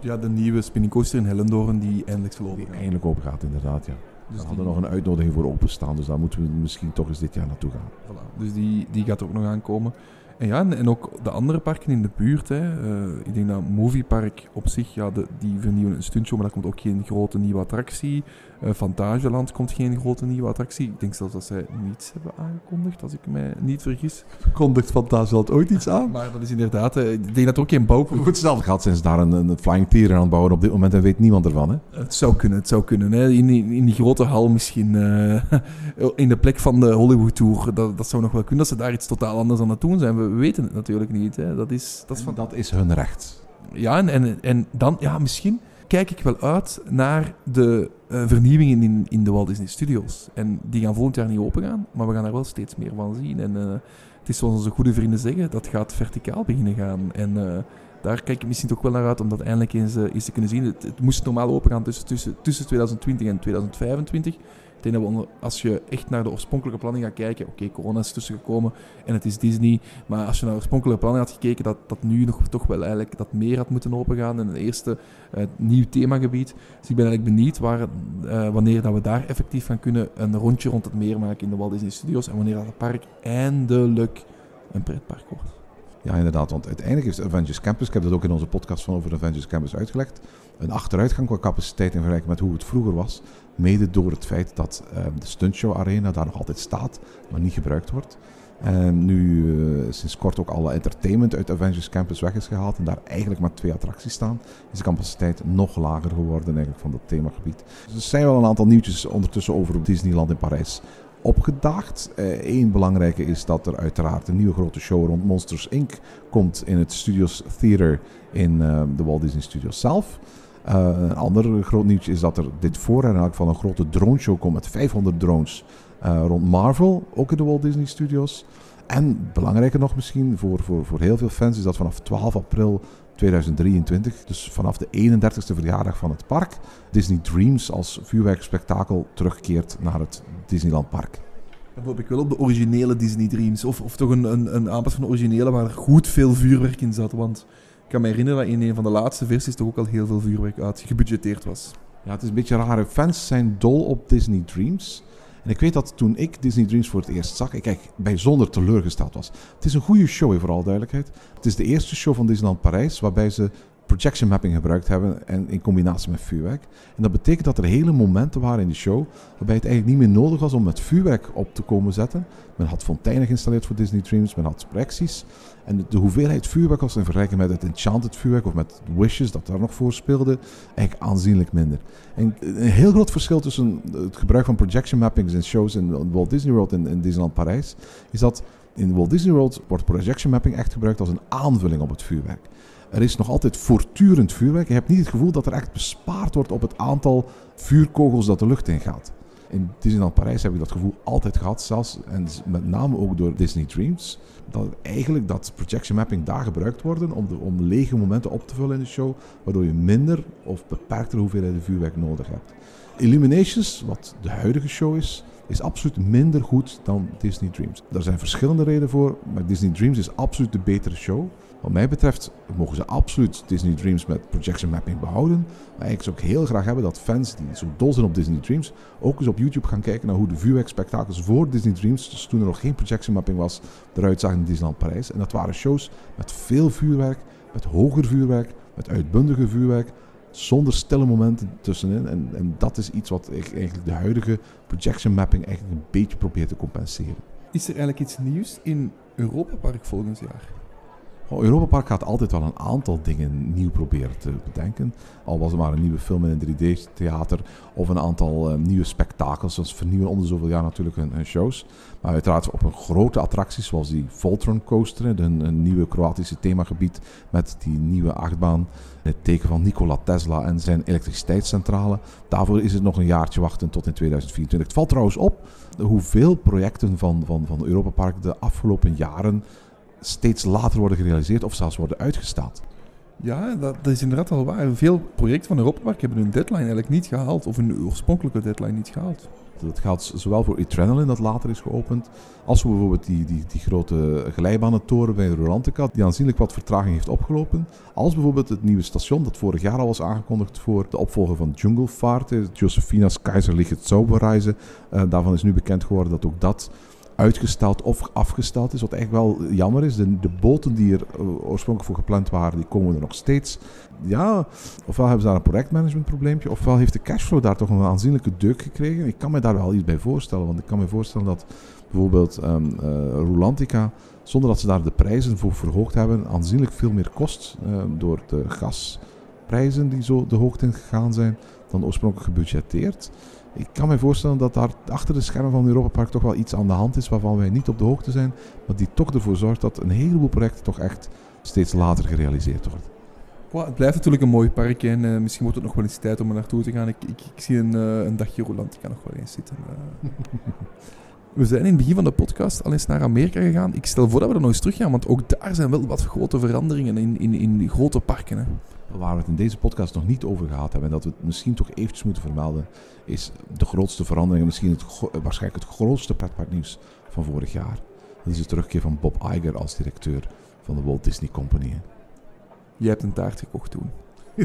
Ja, de nieuwe spinning coaster in Hellendoorn die eindelijk zal open Die eindelijk open gaat, inderdaad, ja. Dus we hadden nog een uitnodiging voor openstaan, dus daar moeten we misschien toch eens dit jaar naartoe gaan. Voilà. Dus die, die gaat ook nog aankomen. En ja, en, ook de andere parken in de buurt. Hè. Uh, ik denk dat Moviepark op zich, ja, de, die vernieuwen een stuntje, maar daar komt ook geen grote nieuwe attractie. Uh, Fantageland komt geen grote nieuwe attractie. Ik denk zelfs dat zij niets hebben aangekondigd, als ik mij niet vergis. Kondigt Fantageland ooit iets aan? maar dat is inderdaad, uh, ik denk dat er ook geen bouw... Goed, hetzelfde gaat sinds daar een, een Flying Tier aan het bouwen op dit moment en weet niemand ervan. Hè? Het zou kunnen, het zou kunnen. Hè. In, die, in die grote hal misschien, in de plek van de Hollywood Tour, dat, dat zou nog wel kunnen, dat ze daar iets totaal anders aan het doen zijn. We weten het natuurlijk niet. Hè. Dat, is, dat, is van... dat is hun recht. Ja, en, en, en dan, ja, misschien kijk ik wel uit naar de uh, vernieuwingen in, in de Walt Disney Studios. En die gaan volgend jaar niet open gaan, maar we gaan er wel steeds meer van zien. En uh, het is zoals onze goede vrienden zeggen, dat gaat verticaal beginnen gaan. En uh, daar kijk ik misschien toch wel naar uit om dat eindelijk eens, eens te kunnen zien. Het, het, moest normaal open gaan tussen, tussen, tussen 2020 en 2025. Denk als je echt naar de oorspronkelijke planning gaat kijken, oké, corona is tussen gekomen en het is Disney, maar als je naar de oorspronkelijke planning had gekeken, dat dat nu nog toch wel eigenlijk dat meer had moeten opengaan in een eerste uh, nieuw themagebied. Dus ik ben eigenlijk benieuwd waar, uh, wanneer dat we daar effectief gaan kunnen een rondje rond het meer maken in de Walt Disney Studios en wanneer dat het park eindelijk een pretpark wordt. Ja, inderdaad. Want uiteindelijk is Avengers Campus, ik heb dat ook in onze podcast van over Avengers Campus uitgelegd, een achteruitgang qua capaciteit in vergelijking met hoe het vroeger was. Mede door het feit dat uh, de Stuntshow Arena daar nog altijd staat, maar niet gebruikt wordt. En nu uh, sinds kort ook alle entertainment uit Avengers Campus weg is gehaald en daar eigenlijk maar twee attracties staan, is de capaciteit nog lager geworden eigenlijk van dat themagebied. Dus er zijn wel een aantal nieuwtjes ondertussen over Disneyland in Parijs opgedaagd. Eén uh, belangrijke is dat er uiteraard een nieuwe grote show rond Monsters Inc. komt in het Studios Theater in uh, de Walt Disney Studios zelf. Uh, een ander groot nieuwtje is dat er dit voorjaar van een grote droneshow komt met 500 drones rond Marvel, ook in de Walt Disney Studios. En belangrijker nog misschien voor, voor, voor heel veel fans is dat vanaf 12 april 2023, dus vanaf de 31ste verjaardag van het park, Disney Dreams als vuurwerkspektakel terugkeert naar het Disneyland Park. Dan hoop ik wel op de originele Disney Dreams. Of, of toch een, een, een aanpas van de originele waar goed veel vuurwerk in zat. Want kan me herinneren dat in een van de laatste versies toch ook al heel veel vuurwerk uit gebudgeteerd was. Ja, het is een beetje raar. Fans zijn dol op Disney Dreams. En ik weet dat toen ik Disney Dreams voor het eerst zag, ik eigenlijk bijzonder teleurgesteld was. Het is een goede show, voor alle duidelijkheid. Het is de eerste show van Disneyland Parijs waarbij ze projection mapping gebruikt hebben en in combinatie met vuurwerk. En dat betekent dat er hele momenten waren in de show waarbij het eigenlijk niet meer nodig was om met vuurwerk op te komen zetten. Men had fonteinen geïnstalleerd voor Disney Dreams, men had projecties. En de hoeveelheid vuurwerk was in vergelijking met het Enchanted vuurwerk of met Wishes dat daar nog voor speelde, eigenlijk aanzienlijk minder. En een heel groot verschil tussen het gebruik van projection mappings in shows in Walt Disney World en in Disneyland Parijs, is dat in Walt Disney World wordt projection mapping echt gebruikt als een aanvulling op het vuurwerk. Er is nog altijd voortdurend vuurwerk. Je hebt niet het gevoel dat er echt bespaard wordt op het aantal vuurkogels dat de lucht in gaat. In Disneyland Parijs heb ik dat gevoel altijd gehad, zelfs en met name ook door Disney Dreams. Dat eigenlijk dat projection mapping daar gebruikt worden om, de, om lege momenten op te vullen in de show, waardoor je minder of beperktere hoeveelheden vuurwerk nodig hebt. Illuminations, wat de huidige show is, is absoluut minder goed dan Disney Dreams. Daar zijn verschillende redenen voor, maar Disney Dreams is absoluut de betere show. Wat mij betreft mogen ze absoluut Disney Dreams met projection mapping behouden. Maar ik zou ook heel graag hebben dat fans die zo dol zijn op Disney Dreams ook eens op YouTube gaan kijken naar hoe de vuurwerkspektakels voor Disney Dreams, dus toen er nog geen projection mapping was, eruit zagen in Disneyland Parijs. En dat waren shows met veel vuurwerk, met hoger vuurwerk, met uitbundige vuurwerk, zonder stille momenten tussenin. En, en dat is iets wat ik eigenlijk de huidige projection mapping eigenlijk een beetje probeert te compenseren. Is er eigenlijk iets nieuws in Europa Park volgend jaar? Oh, Europa Park gaat altijd wel een aantal dingen nieuw proberen te bedenken. Al was het maar een nieuwe film in een 3D-theater of een aantal uh, nieuwe spektakels. Dat vernieuwen om de zoveel jaar natuurlijk hun, shows. Maar uiteraard op een grote attractie zoals die Voltron Coaster, een, een nieuwe Kroatische themagebied met die nieuwe achtbaan. Het teken van Nikola Tesla en zijn elektriciteitscentrale. Daarvoor is het nog een jaartje wachten tot in 2024. Het valt trouwens op hoeveel projecten van, van, van Europa Park de afgelopen jaren steeds later worden gerealiseerd of zelfs worden uitgesteld. Ja, dat, dat is inderdaad wel waar. Veel projecten van Europa Park hebben hun deadline eigenlijk niet gehaald, of hun oorspronkelijke deadline niet gehaald. Dat geldt zowel voor Adrenaline, dat later is geopend, als voor bijvoorbeeld die, die, die grote glijbanentoren bij Rolantica, die aanzienlijk wat vertraging heeft opgelopen. Als bijvoorbeeld het nieuwe station, dat vorig jaar al was aangekondigd voor de opvolger van Dschungelfahrt, eh, Josefina's Kaiserliche Zauberreise. Uh, daarvan is nu bekend geworden dat ook dat uitgesteld of afgesteld is. Wat eigenlijk wel jammer is. De, de boten die er uh, oorspronkelijk voor gepland waren, die komen er nog steeds. Ja, ofwel hebben ze daar een projectmanagementprobleempje, ofwel heeft de cashflow daar toch een aanzienlijke deuk gekregen. Ik kan me daar wel iets bij voorstellen, want ik kan me voorstellen dat bijvoorbeeld um, Rulantica, zonder dat ze daar de prijzen voor verhoogd hebben, aanzienlijk veel meer kost uh, door de gasprijzen die zo de hoogte in gegaan zijn dan oorspronkelijk gebudgeteerd. Ik kan me voorstellen dat daar achter de schermen van Europa Park toch wel iets aan de hand is waarvan wij niet op de hoogte zijn, maar die toch ervoor zorgt dat een heleboel projecten toch echt steeds later gerealiseerd worden. Wow, het blijft natuurlijk een mooi park en uh, misschien wordt het nog wel eens tijd om er naartoe te gaan. Ik, ik, ik zie een, uh, een dagje Rolantica nog wel eens zitten. Uh. we zijn in het begin van de podcast al eens naar Amerika gegaan. Ik stel voor dat we er nog eens terug gaan, want ook daar zijn wel wat grote veranderingen in, in, in grote parken. Hè. Waar we het in deze podcast nog niet over gehad hebben en dat we het misschien toch eventjes moeten vermelden, is de grootste verandering, misschien het, waarschijnlijk het grootste pretparknieuws van vorig jaar. Dat is de terugkeer van Bob Iger als directeur van de Walt Disney Company. Jij hebt een taart gekocht toen.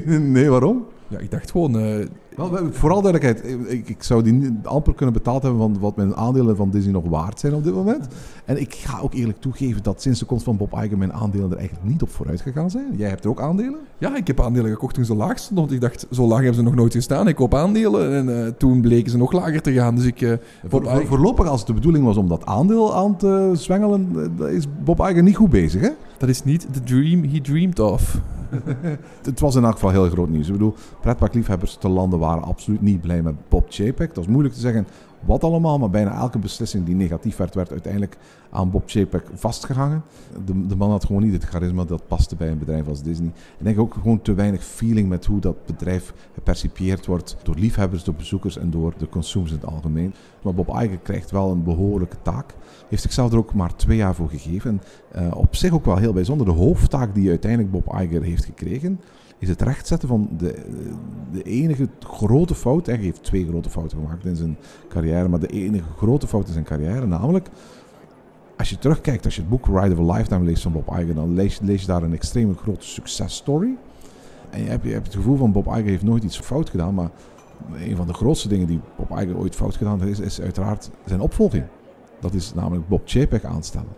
nee, waarom? Ja, ik dacht gewoon... Uh, Wel, vooral duidelijkheid, ik, ik zou die amper kunnen betaald hebben van wat mijn aandelen van Disney nog waard zijn op dit moment. En ik ga ook eerlijk toegeven dat sinds de komst van Bob Iger mijn aandelen er eigenlijk niet op vooruit gegaan zijn. Jij hebt er ook aandelen? Ja, ik heb aandelen gekocht toen ze laag stonden. Want ik dacht, zo laag hebben ze nog nooit gestaan. Ik koop aandelen en uh, toen bleken ze nog lager te gaan. Dus ik... Uh, voor, voor, voorlopig, als het de bedoeling was om dat aandeel aan te zwengelen, is Bob Iger niet goed bezig, hè? Dat is niet de dream he dreamed of. het was in elk geval heel groot nieuws. Ik bedoel, pretparkliefhebbers te landen waren absoluut niet blij met Bob Chapek. Dat is moeilijk te zeggen wat allemaal, maar bijna elke beslissing die negatief werd, werd uiteindelijk aan Bob Chapek vastgehangen. De, de man had gewoon niet het charisma dat paste bij een bedrijf als Disney. Ik denk ook gewoon te weinig feeling met hoe dat bedrijf gepercipieerd wordt door liefhebbers, door bezoekers en door de consumers in het algemeen. Maar Bob Iger krijgt wel een behoorlijke taak. Heeft zichzelf er ook maar twee jaar voor gegeven. En, uh, op zich ook wel heel bijzonder. De hoofdtaak die uiteindelijk Bob Iger heeft gekregen, is het rechtzetten van de, de enige grote fout. Hij heeft twee grote fouten gemaakt in zijn carrière, maar de enige grote fout in zijn carrière, namelijk als je terugkijkt, als je het boek Ride of a Lifetime leest van Bob Iger, dan lees, je daar een extreme grote successtory. En je hebt, je hebt het gevoel van Bob Iger heeft nooit iets fout gedaan, maar een van de grootste dingen die Bob Iger ooit fout gedaan heeft, is, is uiteraard zijn opvolging. Dat is namelijk Bob Chapek aanstellen.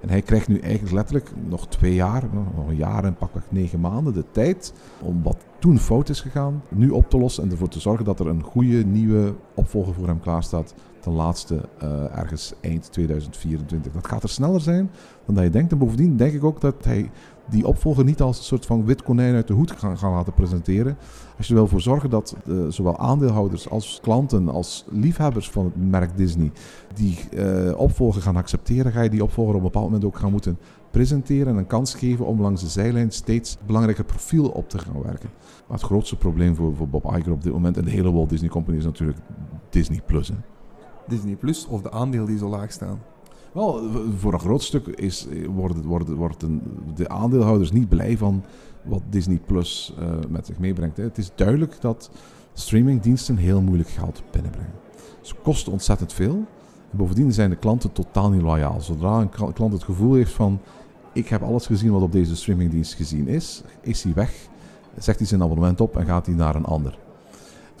En hij krijgt nu eigenlijk letterlijk nog twee jaar, nog een jaar en pakweg negen maanden de tijd om wat toen fout is gegaan, nu op te lossen en ervoor te zorgen dat er een goede nieuwe opvolger voor hem klaarstaat. Ten laatste uh, ergens eind 2024. Dat gaat er sneller zijn dan dat je denkt. En bovendien denk ik ook dat hij die opvolger niet als een soort van wit konijn uit de hoed gaan, gaan laten presenteren. Als je er wel voor zorgen dat uh, zowel aandeelhouders als klanten, als liefhebbers van het merk Disney, die uh, opvolger gaan accepteren, ga je die opvolger op een bepaald moment ook gaan moeten presenteren en een kans geven om langs de zijlijn steeds belangrijker profiel op te gaan werken. Maar het grootste probleem voor, voor Bob Iger op dit moment en de hele Walt Disney Company is natuurlijk Disney Plus. Disney Plus of de aandelen die zo laag staan? Wel, voor een groot stuk is, worden, worden, worden de aandeelhouders niet blij van wat Disney Plus uh, met zich meebrengt. Hè. Het is duidelijk dat streamingdiensten heel moeilijk geld binnenbrengen. Ze kosten ontzettend veel. En bovendien zijn de klanten totaal niet loyaal. Zodra een klant het gevoel heeft van ik heb alles gezien wat op deze streamingdienst gezien is, is hij weg, zegt hij zijn abonnement op en gaat hij naar een ander.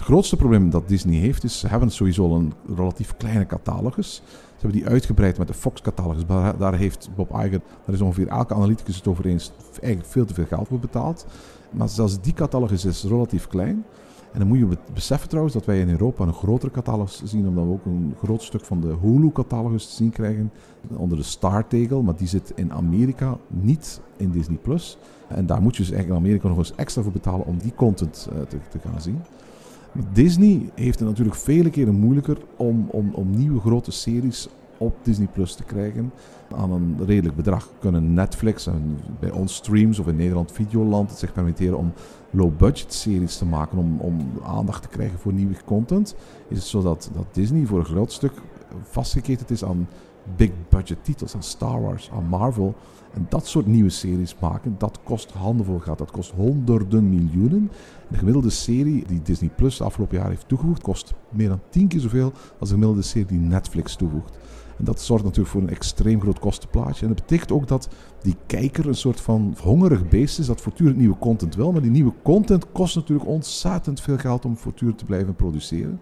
Grootste probleem dat Disney heeft is, ze hebben sowieso een relatief kleine catalogus. Ze hebben die uitgebreid met de Fox-catalogus. Daar heeft Bob Iger, daar is ongeveer elke analyticus het over eens, eigenlijk veel te veel geld voor betaald. Maar zelfs die catalogus is relatief klein. En dan moet je beseffen trouwens dat wij in Europa een grotere catalogus zien, omdat we ook een groot stuk van de Hulu-catalogus te zien krijgen onder de Star-tegel. Maar die zit in Amerika niet in Disney+. Plus. En daar moet je dus eigenlijk in Amerika nog eens extra voor betalen om die content uh, te, te gaan zien. Disney heeft het natuurlijk vele keren moeilijker om, om, om nieuwe grote series op Disney Plus te krijgen aan een redelijk bedrag. Kunnen Netflix en bij ons streams of in Nederland Videoland het zich permitteren om low-budget series te maken om, om aandacht te krijgen voor nieuwe content. Is het zo dat, dat Disney voor een groot stuk vastgeketend is aan big budget titels, aan Star Wars, aan Marvel. En dat soort nieuwe series maken, dat kost handenvol geld. Dat kost honderden miljoenen. De gemiddelde serie die Disney Plus afgelopen jaar heeft toegevoegd, kost meer dan tien keer zoveel als de gemiddelde serie die Netflix toevoegt. En dat zorgt natuurlijk voor een extreem groot kostenplaatje. En dat betekent ook dat die kijker een soort van hongerig beest is dat voortdurend nieuwe content wil. Maar die nieuwe content kost natuurlijk ontzettend veel geld om voortdurend te blijven produceren.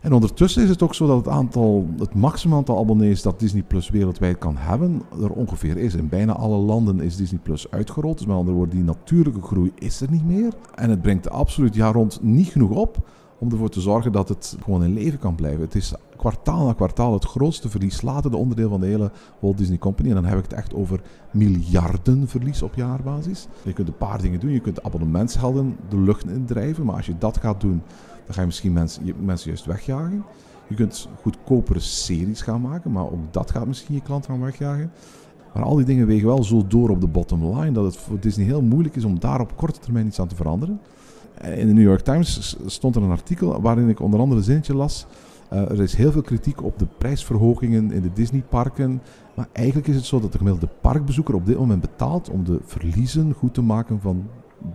En ondertussen is het ook zo dat het, aantal, het maximum aantal abonnees dat Disney Plus wereldwijd kan hebben, er ongeveer is. In bijna alle landen is Disney Plus uitgerold. Dus met andere woorden, die natuurlijke groei is er niet meer. En het brengt absoluut jaar rond niet genoeg op om ervoor te zorgen dat het gewoon in leven kan blijven. Het is kwartaal na kwartaal het grootste verlies, later de onderdeel van de hele Walt Disney Company. En dan heb ik het echt over miljarden verlies op jaarbasis. Je kunt een paar dingen doen. Je kunt abonnementsgelden de lucht indrijven. Maar als je dat gaat doen, dan ga je misschien mensen, mensen juist wegjagen. Je kunt goedkopere series gaan maken, maar ook dat gaat misschien je klant gaan wegjagen. Maar al die dingen wegen wel zo door op de bottom line dat het voor Disney heel moeilijk is om daar op korte termijn iets aan te veranderen. In de New York Times stond er een artikel waarin ik onder andere een zinnetje las. Uh, er is heel veel kritiek op de prijsverhogingen in de Disneyparken. Maar eigenlijk is het zo dat de gemiddelde parkbezoeker op dit moment betaalt om de verliezen goed te maken van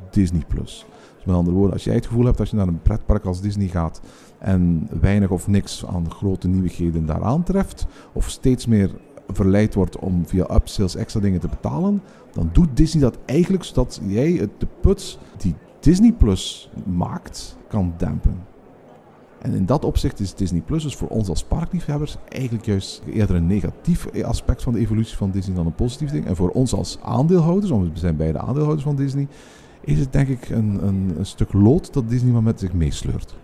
Disney Plus. Met andere woorden, als jij het gevoel hebt dat je naar een pretpark als Disney gaat en weinig of niks aan grote nieuwigheden daar aantreft, of steeds meer verleid wordt om via upsales extra dingen te betalen, dan doet Disney dat eigenlijk zodat jij de put die Disney Plus maakt, kan dempen. En in dat opzicht is Disney Plus dus voor ons als parkliefhebbers eigenlijk juist eerder een negatief aspect van de evolutie van Disney dan een positief ding. En voor ons als aandeelhouders, want we zijn beide aandeelhouders van Disney, is het denk ik een, een, een stuk lood dat Disney maar met zich meesleurt.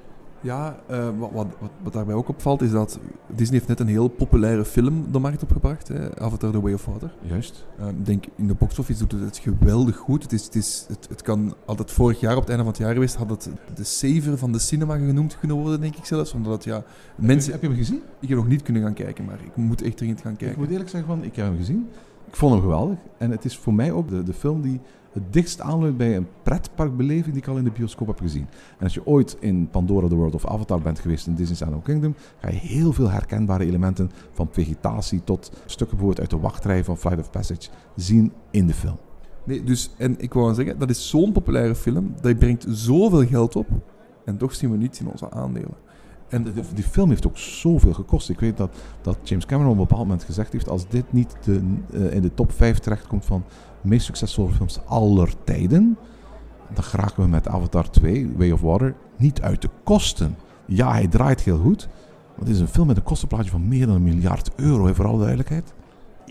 Ja, uh, wat, wat, wat, daarbij ook opvalt is dat Disney heeft net een heel populaire film de markt opgebracht. Hè, Avatar The Way of Water. Juist. Uh, ik denk, in de box office doet het het geweldig goed. Het, is, het, is, het, het kan altijd vorig jaar, op het einde van het jaar geweest, had het de saver van de cinema genoemd kunnen worden, denk ik zelfs. Omdat het, ja, heb mensen... Je, heb je hem gezien? Ik heb nog niet kunnen gaan kijken, maar ik moet echt erin gaan kijken. Ik moet eerlijk zeggen, van, ik heb hem gezien. Ik vond hem geweldig. En het is voor mij ook de, de film die het dichtst aanleunt bij een pretparkbeleving die ik al in de bioscoop heb gezien. En als je ooit in Pandora The World of Avatar bent geweest in Disney's Animal Kingdom, ga je heel veel herkenbare elementen van vegetatie tot stukken bijvoorbeeld uit de wachtrij van Flight of Passage zien in de film. Nee, dus, en ik wou zeggen, dat is zo'n populaire film, dat brengt zoveel geld op en toch zien we niets in onze aandelen. En die film heeft ook zoveel gekost. Ik weet dat, dat James Cameron op een bepaald moment gezegd heeft: als dit niet de, uh, in de top 5 terechtkomt van meest succesvolle films aller tijden, dan geraken we met Avatar 2, Way of Water, niet uit de kosten. Ja, hij draait heel goed, maar het is een film met een kostenplaatje van meer dan een miljard euro, hè, voor alle duidelijkheid.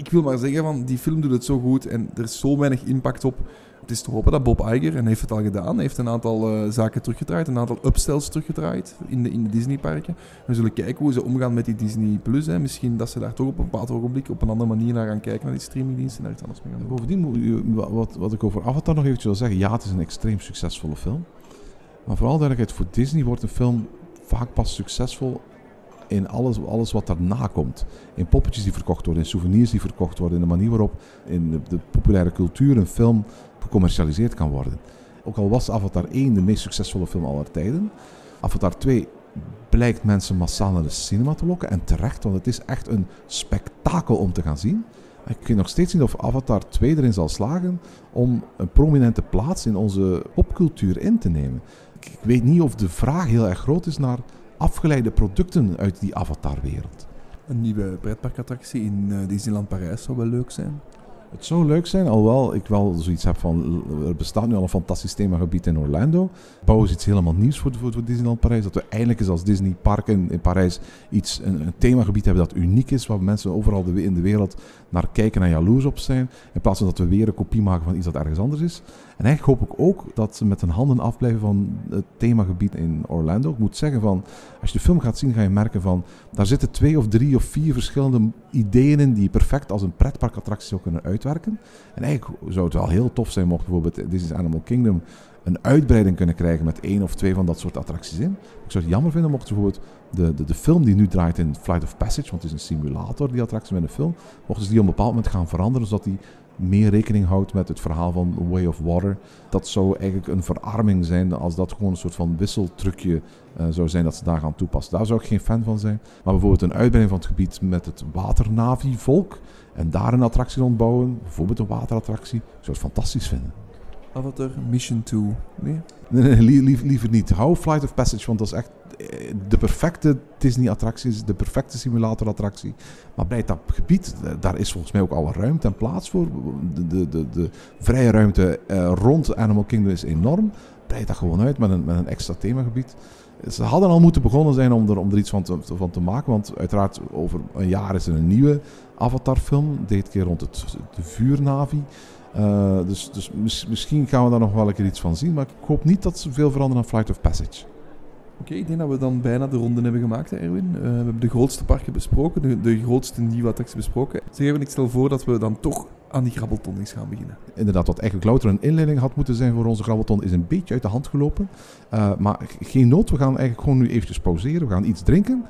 Ik wil maar zeggen, van, die film doet het zo goed en er is zo weinig impact op. Het is te hopen dat Bob Iger, en heeft het al gedaan, heeft een aantal uh, zaken teruggedraaid, een aantal upsells teruggedraaid in de, in de Disneyparken. We zullen kijken hoe ze omgaan met die Disney Plus. Hè. Misschien dat ze daar toch op een bepaald ogenblik op een andere manier naar gaan kijken, naar die streamingdiensten, naar iets anders mee gaan. Bovendien, wat, wat ik over Avatar nog eventjes wil zeggen, ja, het is een extreem succesvolle film. Maar vooral duidelijkheid, voor Disney wordt een film vaak pas succesvol in alles, alles wat daarna komt. In poppetjes die verkocht worden, in souvenirs die verkocht worden, in de manier waarop in de, de populaire cultuur een film gecommercialiseerd kan worden. Ook al was Avatar 1 de meest succesvolle film aller tijden, Avatar 2 blijkt mensen massaal naar de cinema te lokken. En terecht, want het is echt een spektakel om te gaan zien. Ik weet nog steeds niet of Avatar 2 erin zal slagen om een prominente plaats in onze popcultuur in te nemen. Ik weet niet of de vraag heel erg groot is naar afgeleide producten uit die Avatar-wereld. Een nieuwe pretparkattractie in uh, Disneyland Parijs zou wel leuk zijn. Het zou leuk zijn, alhoewel ik wel zoiets heb van... Er bestaat nu al een fantastisch themagebied in Orlando. Bouwen ze iets helemaal nieuws voor, voor, voor Disneyland Parijs. Dat we eindelijk eens als Disney Park in, in Parijs iets, een, een, themagebied hebben dat uniek is. Waar mensen overal de, in de wereld naar kijken en jaloers op zijn. In plaats van dat we weer een kopie maken van iets dat ergens anders is. En eigenlijk hoop ik ook dat ze met hun handen afblijven van het themagebied in Orlando. Ik moet zeggen van, als je de film gaat zien, ga je merken van, daar zitten twee of drie of vier verschillende ideeën in die je perfect als een pretparkattractie zou kunnen uitwerken. En eigenlijk zou het wel heel tof zijn mocht bijvoorbeeld Disney's Animal Kingdom een uitbreiding kunnen krijgen met één of twee van dat soort attracties in. Ik zou het jammer vinden mocht bijvoorbeeld de, de, de film die nu draait in Flight of Passage, want het is een simulator, die attractie met een film, mochten ze die op een bepaald moment gaan veranderen, zodat die meer rekening houdt met het verhaal van Way of Water. Dat zou eigenlijk een verarming zijn als dat gewoon een soort van wisseltrucje uh, zou zijn dat ze daar gaan toepassen. Daar zou ik geen fan van zijn. Maar bijvoorbeeld een uitbreiding van het gebied met het waternavi-volk en daar een attractie rondbouwen, bijvoorbeeld een waterattractie, ik zou het fantastisch vinden. Avatar Mission 2, nee? Nee, nee liever niet. Hou Flight of Passage, want dat is echt eh, de perfecte Disney-attractie, de perfecte simulator-attractie. Maar bij dat gebied, eh, daar is volgens mij ook alle ruimte en plaats voor. De, de, de, de vrije ruimte uh, rond Animal Kingdom is enorm. Breid dat gewoon uit met een, met een extra themagebied. Ze hadden al moeten begonnen zijn om er, om er iets van te, van te maken. Want uiteraard over een jaar is er een nieuwe Avatar-film. Dit keer rond het, de vuurnavi. Uh, dus dus misschien gaan we daar nog wel een keer iets van zien. Maar ik hoop niet dat ze veel veranderen aan Flight of Passage. Oké, ik denk dat we dan bijna de ronde hebben gemaakt, hè, Erwin. Uh, we hebben de grootste parken besproken, de, de grootste nieuwe attracties besproken. Zeg even, ik stel voor dat we dan toch aan die grabbelton eens gaan beginnen. Inderdaad, wat eigenlijk louter een inleiding had moeten zijn voor onze grabbelton, is een beetje uit de hand gelopen. Uh, maar geen nood, we gaan eigenlijk gewoon nu eventjes pauzeren. We gaan iets drinken.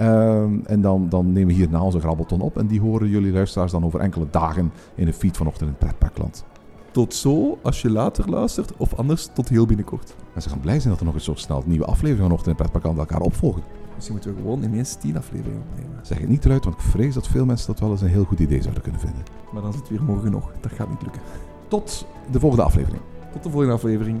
Uh, en dan, dan nemen we hierna onze grabbelton op. En die horen jullie luisteraars dan over enkele dagen in de feed vanochtend in het pretparkland. Tot zo, als je later luistert, of anders tot heel binnenkort. En ze gaan blij zijn dat er nog eens zo snel nieuwe afleveringen vanochtend in het pretparkland elkaar opvolgen. Misschien moeten we gewoon ineens tien afleveringen opnemen. Zeg het niet eruit, want ik vrees dat veel mensen dat wel eens een heel goed idee zouden kunnen vinden. Maar dan is het weer morgen nog. Dat gaat niet lukken. Tot de volgende aflevering. Tot de volgende aflevering.